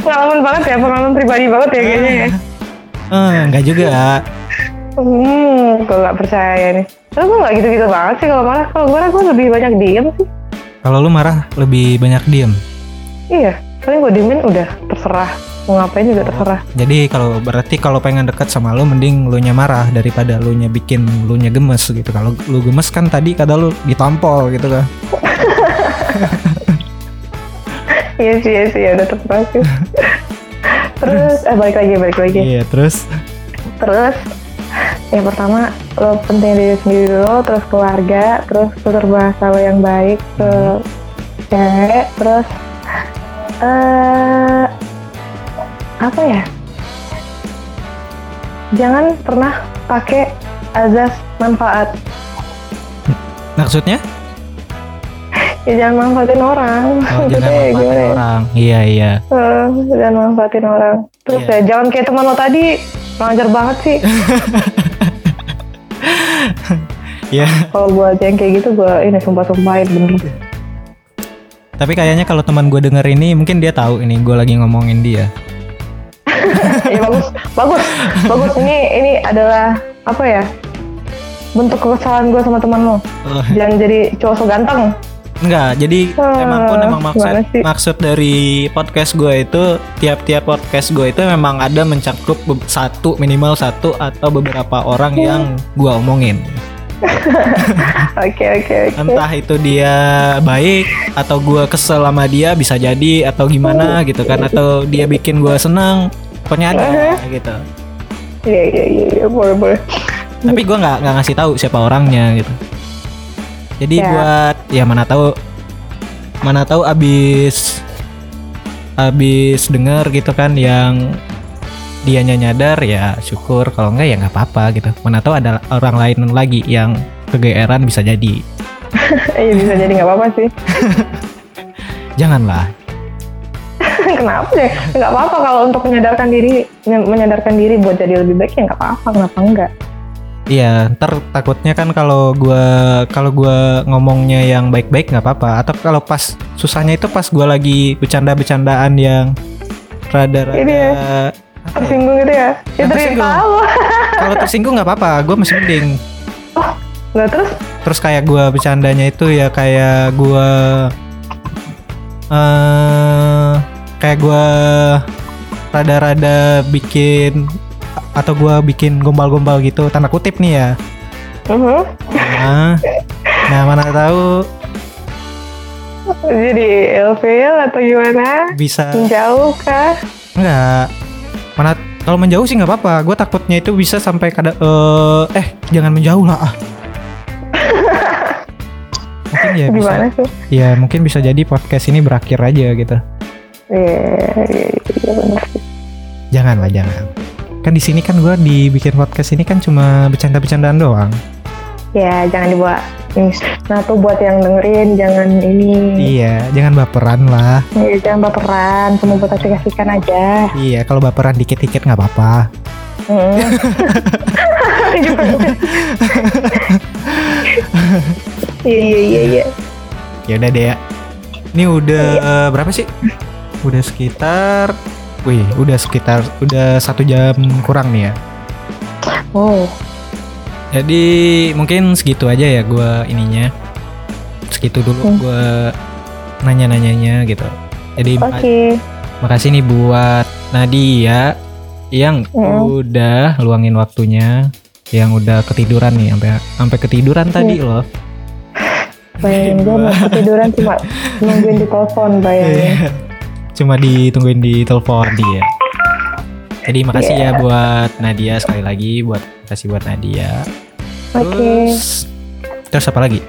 Pengalaman banget ya, pengalaman pribadi banget ya kayaknya ya. Eh, enggak juga. Hmm, gue nggak percaya nih. Tapi gue nggak gitu-gitu banget sih kalau marah. Kalau gue marah gue lebih banyak diem sih. Kalau lu marah lebih banyak diem. Iya, paling gue diemin udah terserah. Mau ngapain juga terserah. Jadi kalau berarti kalau pengen deket sama lu mending lu nya marah daripada lu nya bikin lu nya gemes gitu. Kalau lu gemes kan tadi kata lu ditampol gitu kan. Iya sih, iya sih, ya udah sih. Terus, eh balik lagi, balik lagi. Iya, terus Terus yang pertama lo penting diri sendiri dulu, terus keluarga, terus tutur bahasa lo yang baik ke cewek, terus eh apa ya? Jangan pernah pakai azas manfaat. maksudnya Ya jangan manfaatin orang. oh, jangan Maksudnya manfaatin gimana ya? orang. Iya, iya. Eh, jangan manfaatin orang. Terus Iya. ya jangan kayak teman lo tadi, lancar banget sih. Iya. Kalau buat yang kayak gitu gue ini sumpah-sumpahin bener. Tapi kayaknya kalau teman gue denger ini mungkin dia tahu ini gue lagi ngomongin dia. ya bagus, bagus, bagus. Ini ini adalah apa ya? Bentuk kekesalan gue sama teman lo. Oh, Jangan jadi cowok so ganteng. Enggak, jadi Ah, emang pun emang maksud maksud dari podcast gue itu tiap-tiap podcast gue itu memang ada mencakup satu minimal satu atau beberapa orang Hmm. yang gue omongin. Oke oke oke. Entah itu dia baik atau gue kesel sama dia bisa jadi atau Hmm. gimana gitu kan atau dia bikin gue senang pokoknya ada gitu. Iya iya iya iya boleh boleh. Tapi gue nggak nggak ngasih tahu siapa orangnya gitu. Jadi Ya. buat ya mana tahu mana tahu abis abis denger gitu kan yang dianya nyadar ya syukur kalau enggak ya nggak apa-apa gitu. Mana tahu ada orang lain lagi yang kegeeran bisa jadi. Iya bisa jadi nggak apa-apa sih. Janganlah. Kenapa sih? Nggak apa-apa kalau untuk menyadarkan diri, menyadarkan diri buat jadi lebih baik ya nggak apa-apa. Kenapa enggak? Iya, ntar takutnya kan kalau gua kalau gua ngomongnya yang baik-baik nggak apa-apa atau kalau pas susahnya itu pas gua lagi bercanda-bercandaan yang rada-rada Ini ya. Tersinggung gitu ya? Ya tersinggung. kalau tersinggung nggak apa-apa, gua masih mending. Nah terus Terus kayak gua bercandanya itu ya kayak gua eh kayak gua rada-rada bikin atau gua bikin gombal-gombal gitu tanda kutip nih ya. mhm, Nah, nah mana tahu jadi ilfil atau gimana? bisa Menjauh kah? enggak mana kalau menjauh sih nggak apa-apa gue takutnya itu bisa sampai kada eh eh jangan menjauh lah ah mungkin ya bisa Gimana sih? ya mungkin bisa jadi podcast ini berakhir aja gitu Iya, iya, iya sih. jangan lah jangan kan di sini kan gue dibikin podcast ini kan cuma bercanda-bercandaan doang Ya jangan dibawa. Nah tuh buat yang dengerin jangan ini. iya jangan baperan lah Ya, jangan baperan, cuma buat asik-asikan aja. iya kalau baperan dikit-dikit nggak apa-apa Hmm. Iya iya iya iya. ya udah deh ya ini udah eh, berapa sih udah sekitar wih udah sekitar udah satu jam kurang nih ya Oh, jadi mungkin segitu aja ya gua ininya segitu dulu Hmm. gua nanya-nanyanya gitu jadi oke. maka- makasih nih buat Nadia yang Hmm. udah luangin waktunya yang udah ketiduran nih sampai sampai ketiduran tadi loh Bayangin gue mau ketiduran cuma nungguin di telepon bayangin. Iya. Cuma ditungguin di telepon dia. Jadi makasih Iya. ya buat Nadia sekali lagi buat kasih buat Nadia. Oke. Terus terus apa lagi?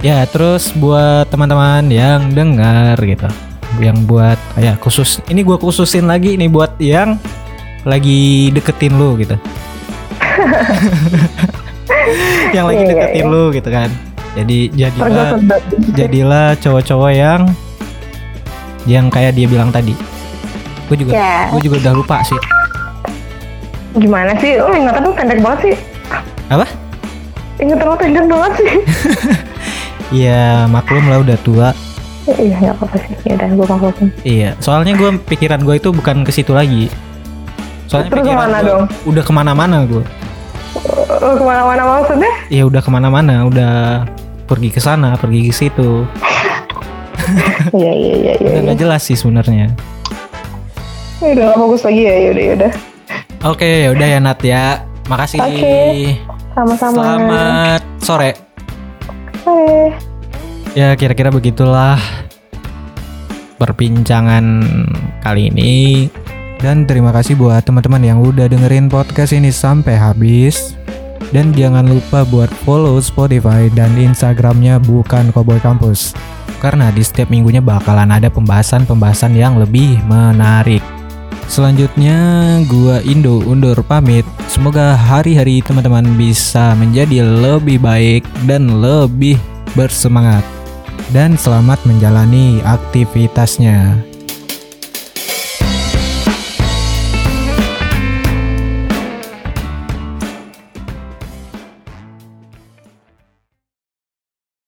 Ya, terus buat teman-teman yang dengar gitu. Yang buat ya khusus ini gua khususin lagi nih buat yang lagi deketin lu gitu. yang lagi Iya, iya, deketin iya. lu gitu kan. Jadi jadilah jadilah cowok-cowok yang yang kayak dia bilang tadi. Gue juga Ya. gue juga udah lupa sih. Gimana sih? Oh ingatan lu pendek banget sih. Apa? Ingatan lu pendek banget sih. Iya maklum lah udah tua. Iya nggak apa-apa sih. Ya udah gue maklumin. Iya. Soalnya gue pikiran gue itu bukan ke situ lagi. Soalnya Terus pikiran ke mana dong? udah ke mana-mana gue. Oh, ke mana-mana maksudnya? Ya udah ke mana-mana, udah pergi ke sana, pergi ke situ. Iya iya iya iya. Udah iya. nggak jelas sih sebenarnya. Ya Udah gak fokus lagi ya. Yaudah yaudah. Oke, ya udah ya Nat ya. Makasih. Oke. Sama-sama. Selamat sore. Hai. Ya kira-kira begitulah perbincangan kali ini. Dan terima kasih buat teman-teman yang udah dengerin podcast ini sampai habis. Dan jangan lupa buat follow Spotify dan Instagramnya bukan Cowboy Campus. Karena di setiap minggunya bakalan ada pembahasan-pembahasan yang lebih menarik. Selanjutnya gua Indo undur pamit. Semoga hari-hari teman-teman bisa menjadi lebih baik dan lebih bersemangat dan selamat menjalani aktivitasnya.